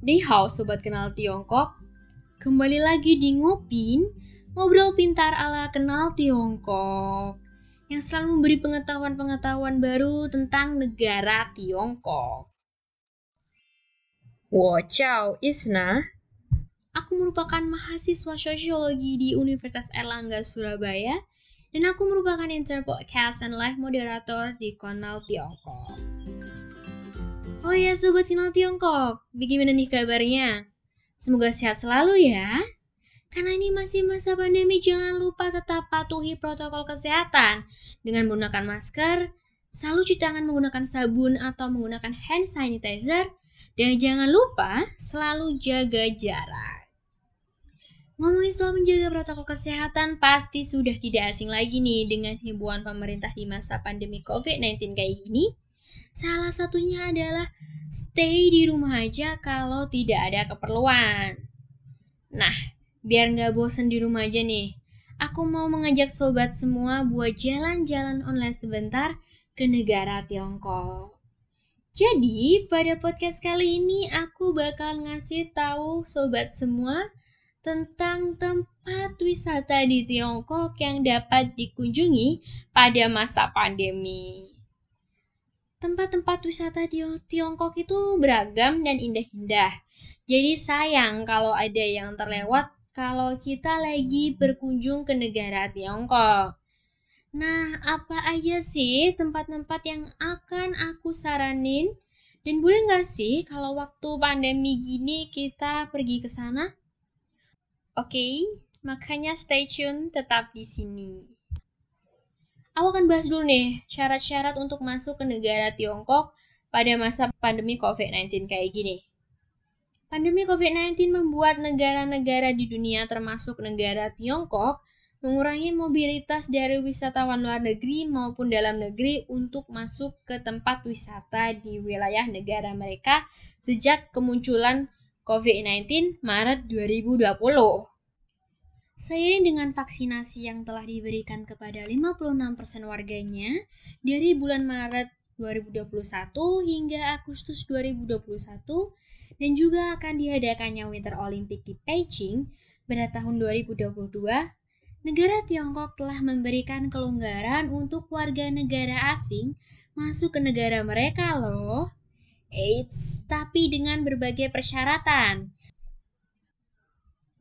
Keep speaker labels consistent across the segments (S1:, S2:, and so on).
S1: Di House Sobat Kenal Tiongkok, kembali lagi di Ngopin, ngobrol pintar ala kenal Tiongkok yang selalu memberi pengetahuan-pengetahuan baru tentang negara Tiongkok. Wo Chao Isna, aku merupakan mahasiswa sosiologi di Universitas Erlangga Surabaya dan aku merupakan intern podcast and live moderator di Konal Tiongkok. Oh ya Sobat Kenal Tiongkok, bagaimana nih kabarnya? Semoga sehat selalu ya. Karena ini masih masa pandemi, jangan lupa tetap patuhi protokol kesehatan dengan menggunakan masker, selalu cuci tangan menggunakan sabun atau menggunakan hand sanitizer, dan jangan lupa selalu jaga jarak. Ngomongin soal menjaga protokol kesehatan, pasti sudah tidak asing lagi nih dengan himbauan pemerintah di masa pandemi COVID-19 kayak gini. Salah satunya adalah stay di rumah aja kalau tidak ada keperluan. Nah, biar nggak bosen di rumah aja nih, aku mau mengajak sobat semua buat jalan-jalan online sebentar ke negara Tiongkok. Jadi, pada podcast kali ini aku bakal ngasih tahu sobat semua tentang tempat wisata di Tiongkok yang dapat dikunjungi pada masa pandemi. Tempat-tempat wisata di Tiongkok itu beragam dan indah-indah. Jadi sayang kalau ada yang terlewat kalau kita lagi berkunjung ke negara Tiongkok. Nah, apa aja sih tempat-tempat yang akan aku saranin? Dan boleh nggak sih kalau waktu pandemi gini kita pergi ke sana? Oke, makanya stay tune tetap di sini. Aku akan bahas dulu nih syarat-syarat untuk masuk ke negara Tiongkok pada masa pandemi COVID-19 kayak gini. Pandemi COVID-19 membuat negara-negara di dunia termasuk negara Tiongkok mengurangi mobilitas dari wisatawan luar negeri maupun dalam negeri untuk masuk ke tempat wisata di wilayah negara mereka sejak kemunculan COVID-19 Maret 2020. Seiring dengan vaksinasi yang telah diberikan kepada 56% warganya dari bulan Maret 2021 hingga Agustus 2021 dan juga akan diadakannya Winter Olympic di Beijing pada tahun 2022, negara Tiongkok telah memberikan kelonggaran untuk warga negara asing masuk ke negara mereka loh. Eits, tapi dengan berbagai persyaratan,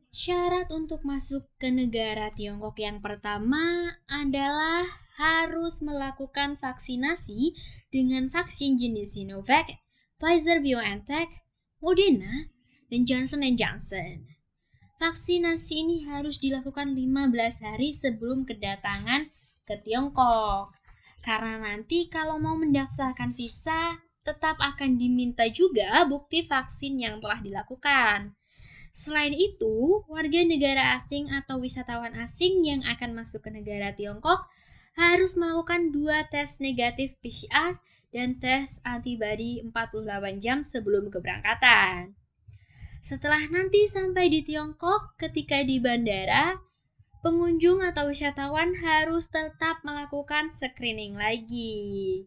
S1: Syarat untuk masuk ke negara Tiongkok yang pertama adalah harus melakukan vaksinasi dengan vaksin jenis Sinovac, Pfizer BioNTech, Moderna, dan Johnson Johnson. Vaksinasi ini harus dilakukan 15 hari sebelum kedatangan ke Tiongkok. Karena nanti kalau mau mendaftarkan visa, tetap akan diminta juga bukti vaksin yang telah dilakukan. Selain itu, warga negara asing atau wisatawan asing yang akan masuk ke negara Tiongkok harus melakukan dua tes negatif PCR dan tes antibodi 48 jam sebelum keberangkatan. Setelah nanti sampai di Tiongkok, ketika di bandara, pengunjung atau wisatawan harus tetap melakukan screening lagi.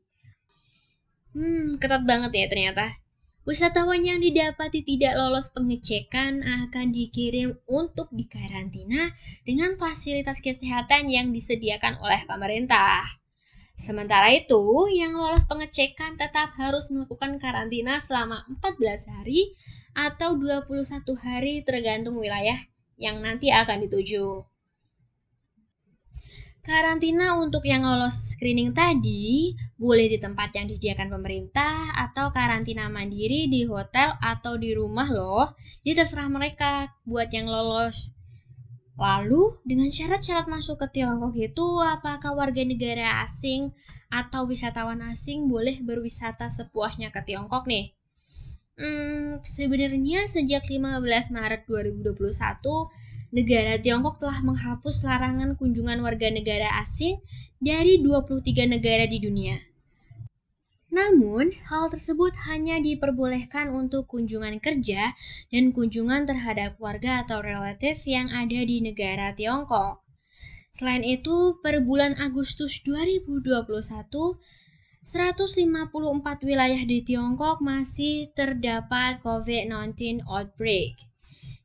S1: Hmm, ketat banget ya ternyata. Wisatawan yang didapati tidak lolos pengecekan akan dikirim untuk dikarantina dengan fasilitas kesehatan yang disediakan oleh pemerintah. Sementara itu, yang lolos pengecekan tetap harus melakukan karantina selama 14 hari atau 21 hari tergantung wilayah yang nanti akan dituju. Karantina untuk yang lolos screening tadi boleh di tempat yang disediakan pemerintah atau karantina mandiri di hotel atau di rumah loh. Jadi terserah mereka buat yang lolos. Lalu dengan syarat-syarat masuk ke Tiongkok itu apakah warga negara asing atau wisatawan asing boleh berwisata sepuasnya ke Tiongkok nih? Hmm, sebenarnya sejak 15 Maret 2021 negara Tiongkok telah menghapus larangan kunjungan warga negara asing dari 23 negara di dunia. Namun, hal tersebut hanya diperbolehkan untuk kunjungan kerja dan kunjungan terhadap warga atau relatif yang ada di negara Tiongkok. Selain itu, per bulan Agustus 2021, 154 wilayah di Tiongkok masih terdapat COVID-19 outbreak.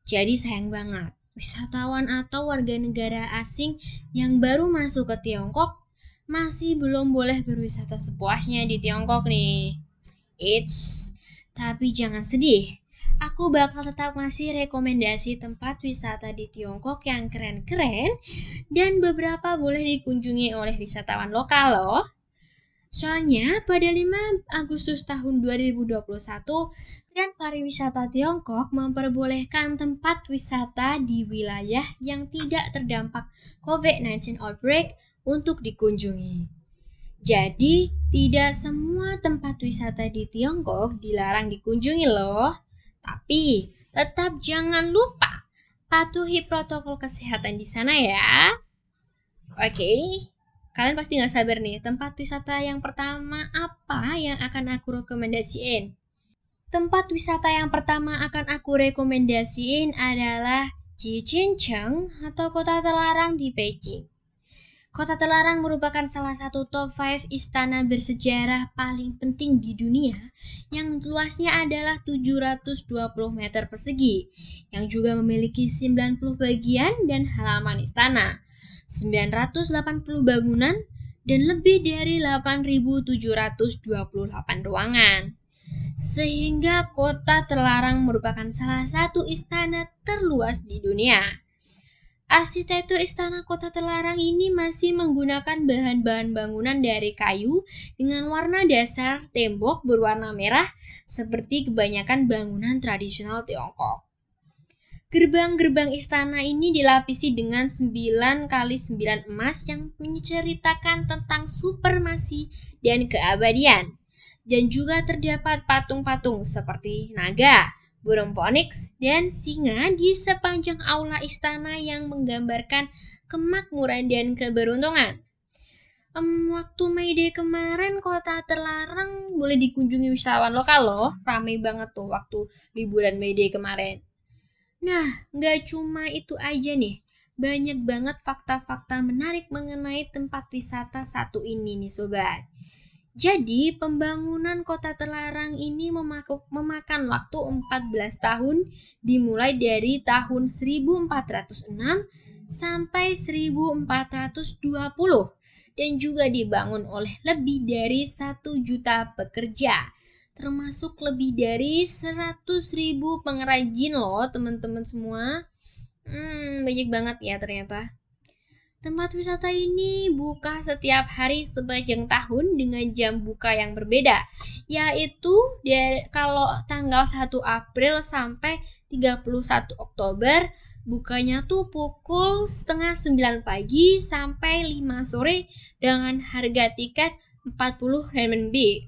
S1: Jadi sayang banget, wisatawan atau warga negara asing yang baru masuk ke Tiongkok masih belum boleh berwisata sepuasnya di Tiongkok nih. It's tapi jangan sedih. Aku bakal tetap ngasih rekomendasi tempat wisata di Tiongkok yang keren-keren dan beberapa boleh dikunjungi oleh wisatawan lokal loh. Soalnya pada 5 Agustus tahun 2021, Kementerian Pariwisata Tiongkok memperbolehkan tempat wisata di wilayah yang tidak terdampak COVID-19 outbreak untuk dikunjungi. Jadi, tidak semua tempat wisata di Tiongkok dilarang dikunjungi loh. Tapi, tetap jangan lupa patuhi protokol kesehatan di sana ya. Oke, okay. Kalian pasti nggak sabar nih, tempat wisata yang pertama apa yang akan aku rekomendasiin? Tempat wisata yang pertama akan aku rekomendasiin adalah Jijinceng atau Kota Terlarang di Beijing. Kota Terlarang merupakan salah satu top 5 istana bersejarah paling penting di dunia yang luasnya adalah 720 meter persegi yang juga memiliki 90 bagian dan halaman istana 980 bangunan, dan lebih dari 8.728 ruangan. Sehingga kota terlarang merupakan salah satu istana terluas di dunia. Arsitektur istana kota terlarang ini masih menggunakan bahan-bahan bangunan dari kayu dengan warna dasar tembok berwarna merah seperti kebanyakan bangunan tradisional Tiongkok. Gerbang-gerbang istana ini dilapisi dengan 9 kali 9 emas yang menceritakan tentang supremasi dan keabadian. Dan juga terdapat patung-patung seperti naga, burung phoenix, dan singa di sepanjang aula istana yang menggambarkan kemakmuran dan keberuntungan. Um, waktu May Day kemarin kota terlarang boleh dikunjungi wisatawan lokal loh. Ramai banget tuh waktu liburan May Day kemarin. Nah, nggak cuma itu aja nih. Banyak banget fakta-fakta menarik mengenai tempat wisata satu ini nih sobat. Jadi, pembangunan kota terlarang ini memakan waktu 14 tahun dimulai dari tahun 1406 sampai 1420 dan juga dibangun oleh lebih dari 1 juta pekerja termasuk lebih dari 100 ribu pengrajin loh teman-teman semua. Hmm, banyak banget ya ternyata. Tempat wisata ini buka setiap hari sepanjang tahun dengan jam buka yang berbeda, yaitu dari kalau tanggal 1 April sampai 31 Oktober bukanya tuh pukul setengah 9 pagi sampai 5 sore dengan harga tiket 40 renminbi.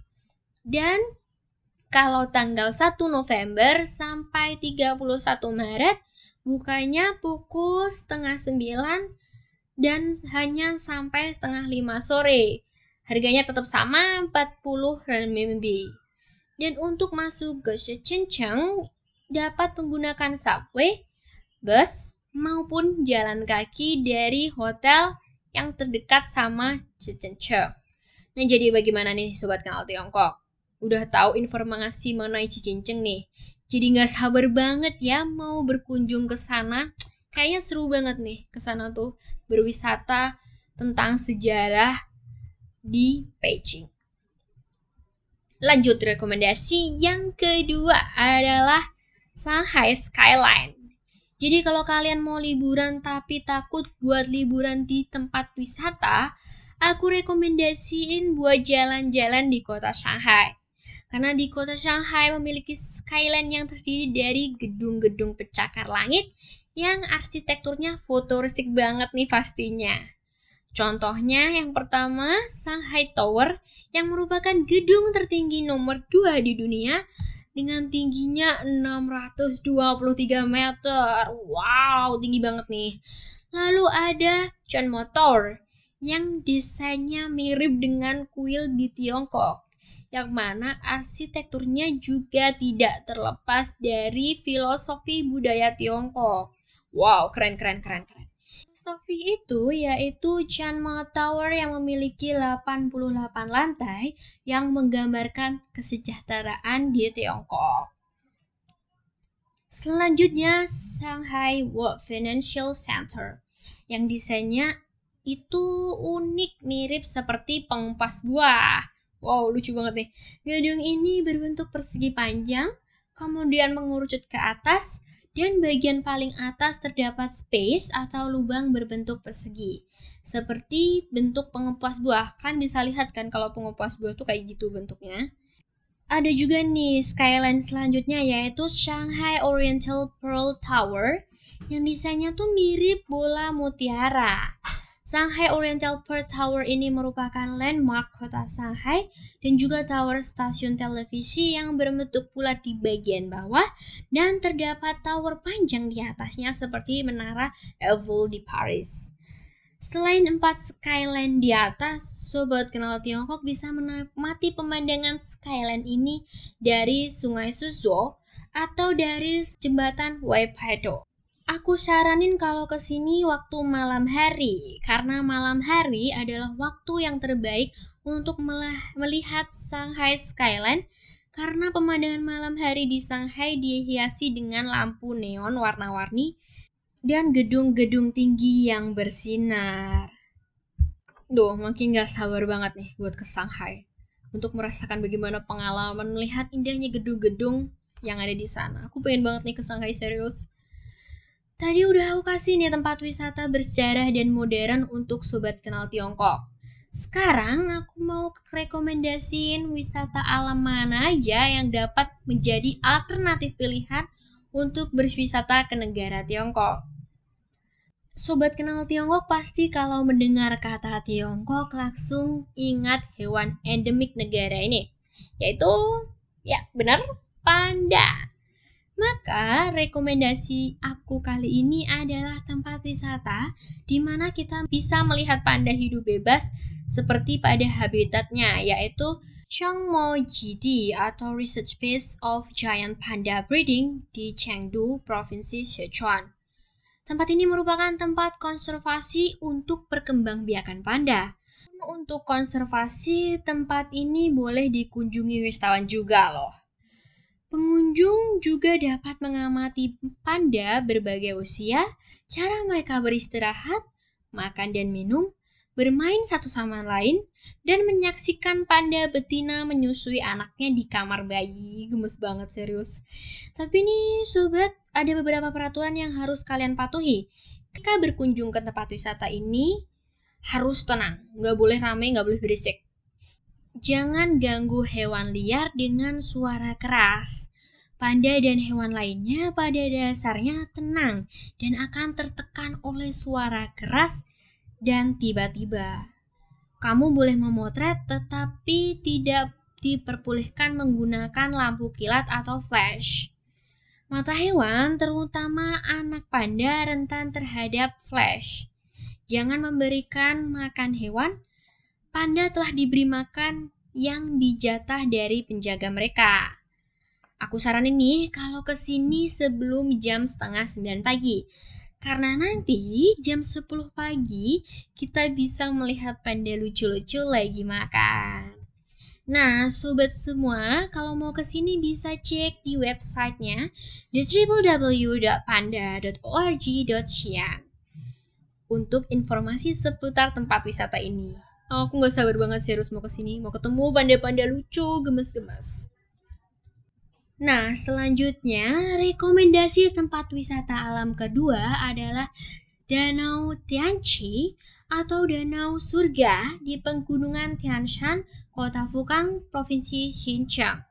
S1: Dan kalau tanggal 1 November sampai 31 Maret bukanya pukul setengah 9 dan hanya sampai setengah 5 sore. Harganya tetap sama 40 renminbi. Dan untuk masuk ke Shenzhen dapat menggunakan subway, bus, maupun jalan kaki dari hotel yang terdekat sama Shenzhen. Nah, jadi bagaimana nih Sobat Kanal Tiongkok? Udah tahu informasi mengenai Cicinceng nih. Jadi nggak sabar banget ya mau berkunjung ke sana. Kayaknya seru banget nih ke sana tuh berwisata tentang sejarah di Beijing. Lanjut rekomendasi yang kedua adalah Shanghai Skyline. Jadi kalau kalian mau liburan tapi takut buat liburan di tempat wisata, aku rekomendasiin buat jalan-jalan di kota Shanghai. Karena di kota Shanghai memiliki skyline yang terdiri dari gedung-gedung pencakar langit yang arsitekturnya futuristik banget nih pastinya. Contohnya yang pertama Shanghai Tower yang merupakan gedung tertinggi nomor 2 di dunia dengan tingginya 623 meter. Wow, tinggi banget nih. Lalu ada Chunmo Tower yang desainnya mirip dengan kuil di Tiongkok yang mana arsitekturnya juga tidak terlepas dari filosofi budaya Tiongkok. Wow, keren keren keren keren. Sophie itu yaitu Chanma Tower yang memiliki 88 lantai yang menggambarkan kesejahteraan di Tiongkok. Selanjutnya Shanghai World Financial Center yang desainnya itu unik mirip seperti pengumpas buah. Wow, lucu banget nih. Gedung ini berbentuk persegi panjang, kemudian mengerucut ke atas, dan bagian paling atas terdapat space atau lubang berbentuk persegi. Seperti bentuk pengepas buah. Kan bisa lihat kan kalau pengepas buah tuh kayak gitu bentuknya. Ada juga nih skyline selanjutnya yaitu Shanghai Oriental Pearl Tower yang desainnya tuh mirip bola mutiara. Shanghai Oriental Pearl Tower ini merupakan landmark kota Shanghai dan juga tower stasiun televisi yang berbentuk bulat di bagian bawah dan terdapat tower panjang di atasnya seperti menara Eiffel di Paris. Selain empat skyline di atas, Sobat Kenal Tiongkok bisa menikmati pemandangan skyline ini dari Sungai Suzhou atau dari jembatan Weipedo. Aku saranin kalau ke sini waktu malam hari, karena malam hari adalah waktu yang terbaik untuk melihat Shanghai Skyline karena pemandangan malam hari di Shanghai dihiasi dengan lampu neon warna-warni dan gedung-gedung tinggi yang bersinar. Duh, makin gak sabar banget nih buat ke Shanghai untuk merasakan bagaimana pengalaman melihat indahnya gedung-gedung yang ada di sana. Aku pengen banget nih ke Shanghai serius. Tadi udah aku kasih nih tempat wisata bersejarah dan modern untuk sobat kenal Tiongkok. Sekarang aku mau rekomendasiin wisata alam mana aja yang dapat menjadi alternatif pilihan untuk berwisata ke negara Tiongkok. Sobat kenal Tiongkok pasti kalau mendengar kata Tiongkok langsung ingat hewan endemik negara ini, yaitu ya benar panda. Maka rekomendasi aku kali ini adalah tempat wisata di mana kita bisa melihat panda hidup bebas seperti pada habitatnya yaitu Changmo Jidi atau Research Base of Giant Panda Breeding di Chengdu, Provinsi Sichuan. Tempat ini merupakan tempat konservasi untuk perkembangbiakan panda. Untuk konservasi, tempat ini boleh dikunjungi wisatawan juga loh. Pengunjung juga dapat mengamati panda berbagai usia, cara mereka beristirahat, makan dan minum, bermain satu sama lain, dan menyaksikan panda betina menyusui anaknya di kamar bayi. Gemes banget serius. Tapi nih sobat, ada beberapa peraturan yang harus kalian patuhi. Ketika berkunjung ke tempat wisata ini, harus tenang, nggak boleh rame, nggak boleh berisik. Jangan ganggu hewan liar dengan suara keras. Panda dan hewan lainnya pada dasarnya tenang dan akan tertekan oleh suara keras dan tiba-tiba. Kamu boleh memotret tetapi tidak diperbolehkan menggunakan lampu kilat atau flash. Mata hewan, terutama anak panda, rentan terhadap flash. Jangan memberikan makan hewan panda telah diberi makan yang dijatah dari penjaga mereka. Aku saranin nih kalau ke sini sebelum jam setengah 9 pagi. Karena nanti jam 10 pagi kita bisa melihat panda lucu-lucu lagi makan. Nah, sobat semua, kalau mau ke sini bisa cek di websitenya di www.panda.org.xian untuk informasi seputar tempat wisata ini. Oh, aku gak sabar banget sih harus mau ke sini, mau ketemu panda-panda lucu, gemes-gemes. Nah, selanjutnya rekomendasi tempat wisata alam kedua adalah Danau Tianqi atau Danau Surga di Pegunungan Tianshan, Kota Fukang, Provinsi Xinjiang.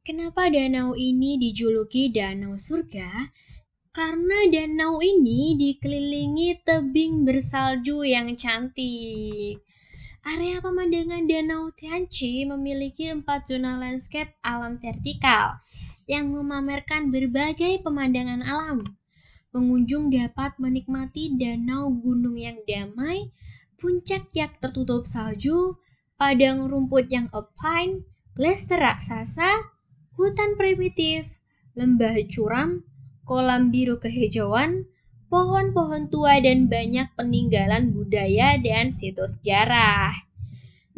S1: Kenapa danau ini dijuluki Danau Surga? Karena danau ini dikelilingi tebing bersalju yang cantik. Area pemandangan Danau Tianchi memiliki empat zona landscape alam vertikal yang memamerkan berbagai pemandangan alam. Pengunjung dapat menikmati danau gunung yang damai, puncak yang tertutup salju, padang rumput yang alpine, glester raksasa, hutan primitif, lembah curam, kolam biru kehijauan, pohon-pohon tua dan banyak peninggalan budaya dan situs sejarah.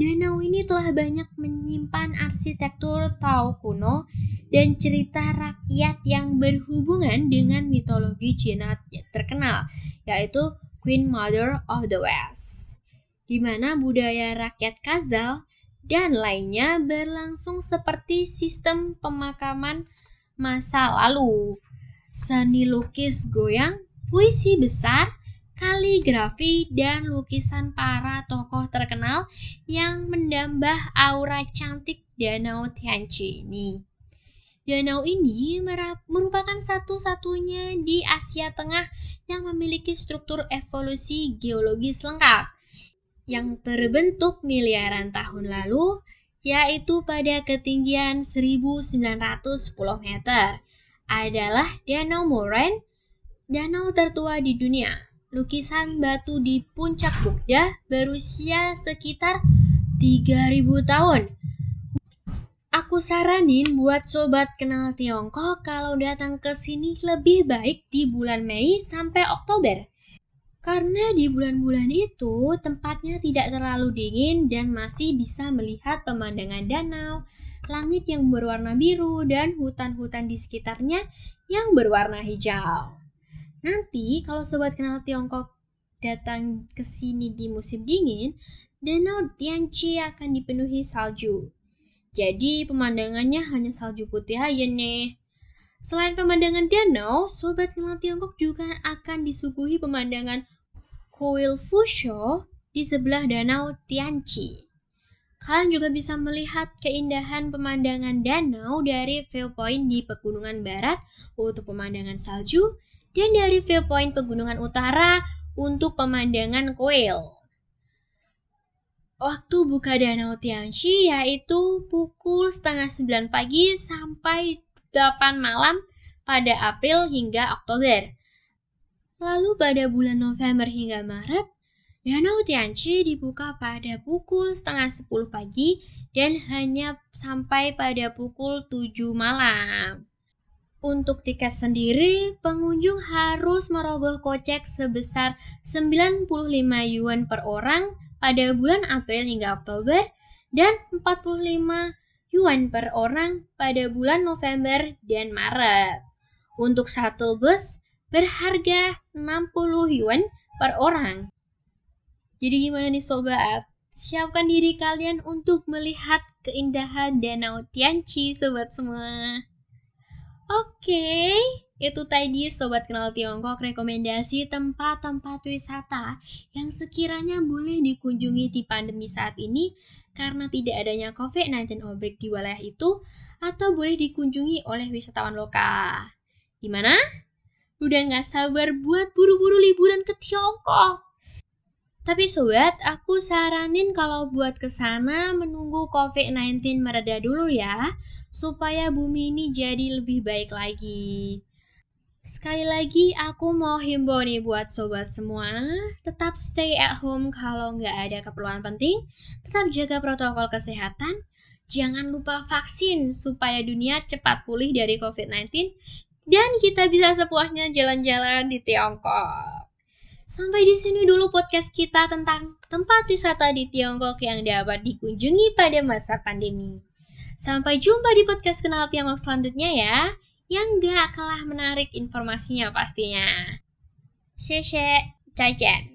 S1: Danau ini telah banyak menyimpan arsitektur Tao kuno dan cerita rakyat yang berhubungan dengan mitologi Cina terkenal, yaitu Queen Mother of the West, di mana budaya rakyat Kazal dan lainnya berlangsung seperti sistem pemakaman masa lalu. Seni lukis goyang puisi besar, kaligrafi, dan lukisan para tokoh terkenal yang mendambah aura cantik Danau Tianchi ini. Danau ini merupakan satu-satunya di Asia Tengah yang memiliki struktur evolusi geologis lengkap yang terbentuk miliaran tahun lalu, yaitu pada ketinggian 1910 meter, adalah Danau Moraine danau tertua di dunia. Lukisan batu di puncak Bukda berusia sekitar 3000 tahun. Aku saranin buat sobat kenal Tiongkok kalau datang ke sini lebih baik di bulan Mei sampai Oktober. Karena di bulan-bulan itu tempatnya tidak terlalu dingin dan masih bisa melihat pemandangan danau, langit yang berwarna biru, dan hutan-hutan di sekitarnya yang berwarna hijau. Nanti kalau sobat kenal Tiongkok datang ke sini di musim dingin, Danau Tianchi akan dipenuhi salju. Jadi pemandangannya hanya salju putih aja nih. Selain pemandangan danau, sobat kenal Tiongkok juga akan disuguhi pemandangan Kuil Fusho di sebelah danau Tianchi. Kalian juga bisa melihat keindahan pemandangan danau dari viewpoint di pegunungan barat untuk pemandangan salju dan dari viewpoint pegunungan utara untuk pemandangan kuil. Waktu buka Danau Tianxi yaitu pukul setengah 9 pagi sampai 8 malam pada April hingga Oktober. Lalu pada bulan November hingga Maret, Danau Tianxi dibuka pada pukul setengah 10 pagi dan hanya sampai pada pukul 7 malam. Untuk tiket sendiri, pengunjung harus merogoh kocek sebesar 95 yuan per orang pada bulan April hingga Oktober dan 45 yuan per orang pada bulan November dan Maret. Untuk satu bus berharga 60 yuan per orang. Jadi gimana nih sobat? Siapkan diri kalian untuk melihat keindahan Danau Tianchi sobat semua. Oke, itu tadi Sobat Kenal Tiongkok rekomendasi tempat-tempat wisata yang sekiranya boleh dikunjungi di pandemi saat ini karena tidak adanya COVID-19 outbreak di wilayah itu atau boleh dikunjungi oleh wisatawan lokal. Gimana? Udah nggak sabar buat buru-buru liburan ke Tiongkok? Tapi sobat, aku saranin kalau buat ke sana menunggu COVID-19 mereda dulu ya, supaya bumi ini jadi lebih baik lagi. Sekali lagi aku mau himbau nih buat sobat semua, tetap stay at home kalau nggak ada keperluan penting, tetap jaga protokol kesehatan, jangan lupa vaksin supaya dunia cepat pulih dari COVID-19, dan kita bisa sepuasnya jalan-jalan di Tiongkok. Sampai di sini dulu podcast kita tentang tempat wisata di Tiongkok yang dapat dikunjungi pada masa pandemi. Sampai jumpa di podcast Kenal Tiongkok selanjutnya ya, yang gak kalah menarik informasinya pastinya. Xie, 再见。